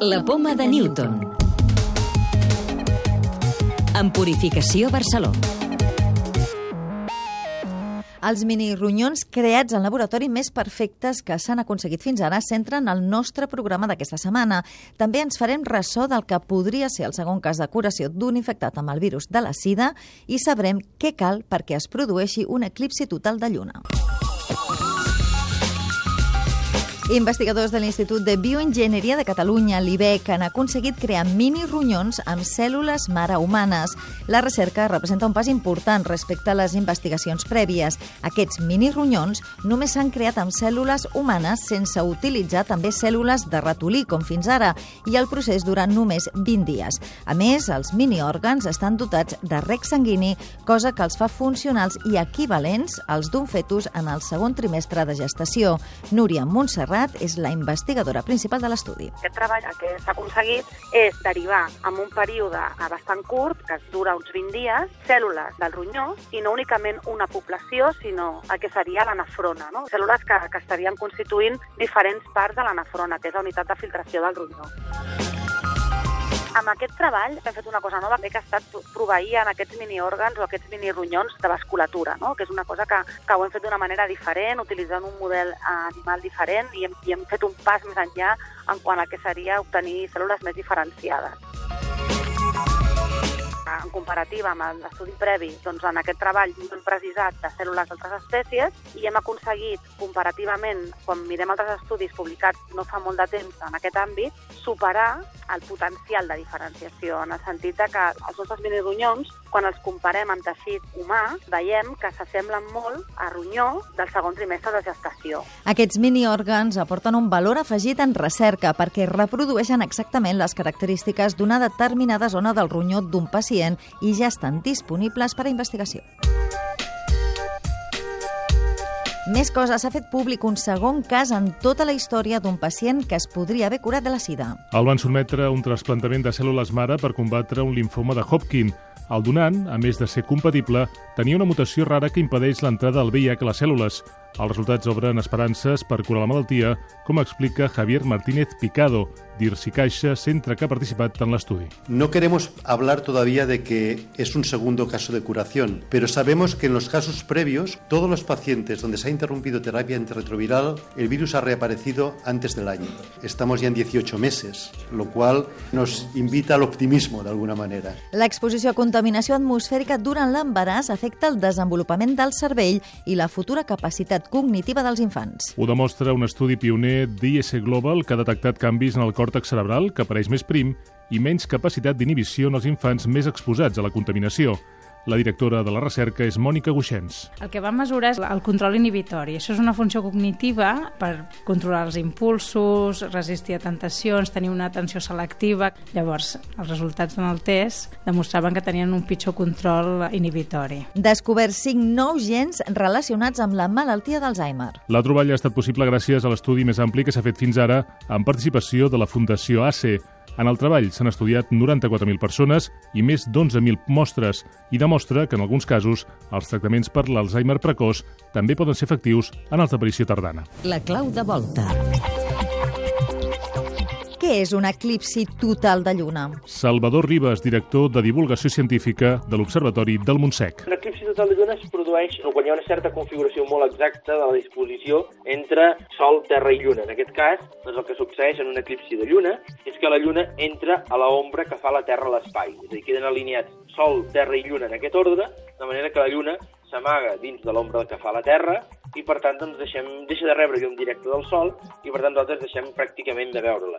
La poma de Newton. En Purificació Barceló. Els mini-ronyons creats en laboratori més perfectes que s'han aconseguit fins ara centren el nostre programa d'aquesta setmana. També ens farem ressò del que podria ser el segon cas de curació d'un infectat amb el virus de la sida i sabrem què cal perquè es produeixi un eclipsi total de lluna. Investigadors de l'Institut de Bioenginyeria de Catalunya, l'IBEC, han aconseguit crear mini-ronyons amb cèl·lules mare humanes. La recerca representa un pas important respecte a les investigacions prèvies. Aquests mini-ronyons només s'han creat amb cèl·lules humanes sense utilitzar també cèl·lules de ratolí, com fins ara, i el procés dura només 20 dies. A més, els mini-òrgans estan dotats de rec sanguini, cosa que els fa funcionals i equivalents als d'un fetus en el segon trimestre de gestació. Núria Montserrat Serrat és la investigadora principal de l'estudi. Aquest treball que s'ha aconseguit és derivar en un període bastant curt, que dura uns 20 dies, cèl·lules del ronyó i no únicament una població, sinó el que seria la nefrona, no? cèl·lules que, que estarien constituint diferents parts de la nefrona, que és la unitat de filtració del ronyó. Amb aquest treball hem fet una cosa nova que ha estat proveir en aquests mini-òrgans o aquests mini-ronyons de vasculatura, no? que és una cosa que, que ho hem fet d'una manera diferent, utilitzant un model animal diferent i hem, i hem fet un pas més enllà en quant a que seria obtenir cèl·lules més diferenciades en comparativa amb l'estudi previ, doncs en aquest treball hem precisat de cèl·lules d'altres espècies i hem aconseguit, comparativament, quan mirem altres estudis publicats no fa molt de temps en aquest àmbit, superar el potencial de diferenciació, en el sentit que els nostres minironyons, quan els comparem amb teixit humà, veiem que s'assemblen molt a ronyó del segon trimestre de gestació. Aquests miniòrgans aporten un valor afegit en recerca perquè reprodueixen exactament les característiques d'una determinada zona del ronyó d'un pacient i ja estan disponibles per a investigació. Més coses. S'ha fet públic un segon cas en tota la història d'un pacient que es podria haver curat de la sida. El van sotmetre a un trasplantament de cèl·lules mare per combatre un linfoma de Hopkins. El donant, a més de ser compatible, tenia una mutació rara que impedeix l'entrada del VIH a les cèl·lules. Els resultats obren esperances per curar la malaltia, com explica Javier Martínez Picado, d'Irsi Caixa, centre que ha participat en l'estudi. No queremos hablar todavía de que es un segundo caso de curación, pero sabemos que en los casos previos, todos los pacientes donde se ha interrumpido terapia antirretroviral, el virus ha reaparecido antes del año. Estamos ya en 18 meses, lo cual nos invita al optimismo de alguna manera. L'exposició a contaminació atmosfèrica durant l'embaràs afecta el desenvolupament del cervell i la futura capacitat cognitiva dels infants. Ho demostra un estudi pioner d'IS Global que ha detectat canvis en el còrtex cerebral, que apareix més prim, i menys capacitat d'inhibició en els infants més exposats a la contaminació. La directora de la recerca és Mònica Guixens. El que va mesurar és el control inhibitori. Això és una funció cognitiva per controlar els impulsos, resistir a tentacions, tenir una atenció selectiva. Llavors, els resultats en el test demostraven que tenien un pitjor control inhibitori. Descobert cinc nous gens relacionats amb la malaltia d'Alzheimer. La troballa ha estat possible gràcies a l'estudi més ampli que s'ha fet fins ara amb participació de la Fundació ACE, en el treball s'han estudiat 94.000 persones i més d'11.000 mostres i demostra que en alguns casos els tractaments per l'Alzheimer precoç també poden ser efectius en els d'aparició tardana. La clau de volta. Què és un eclipsi total de lluna? Salvador Ribas, director de divulgació científica de l'Observatori del Montsec. L'eclipsi total de lluna es produeix quan hi ha una certa configuració molt exacta de la disposició entre Sol, Terra i Lluna. En aquest cas, doncs el que succeeix en un eclipsi de lluna és que la lluna entra a la ombra que fa la Terra a l'espai. És a dir, queden alineats Sol, Terra i Lluna en aquest ordre, de manera que la lluna s'amaga dins de l'ombra que fa la Terra i per tant doncs, deixem, deixa de rebre llum directe del Sol i per tant nosaltres deixem pràcticament de veure-la.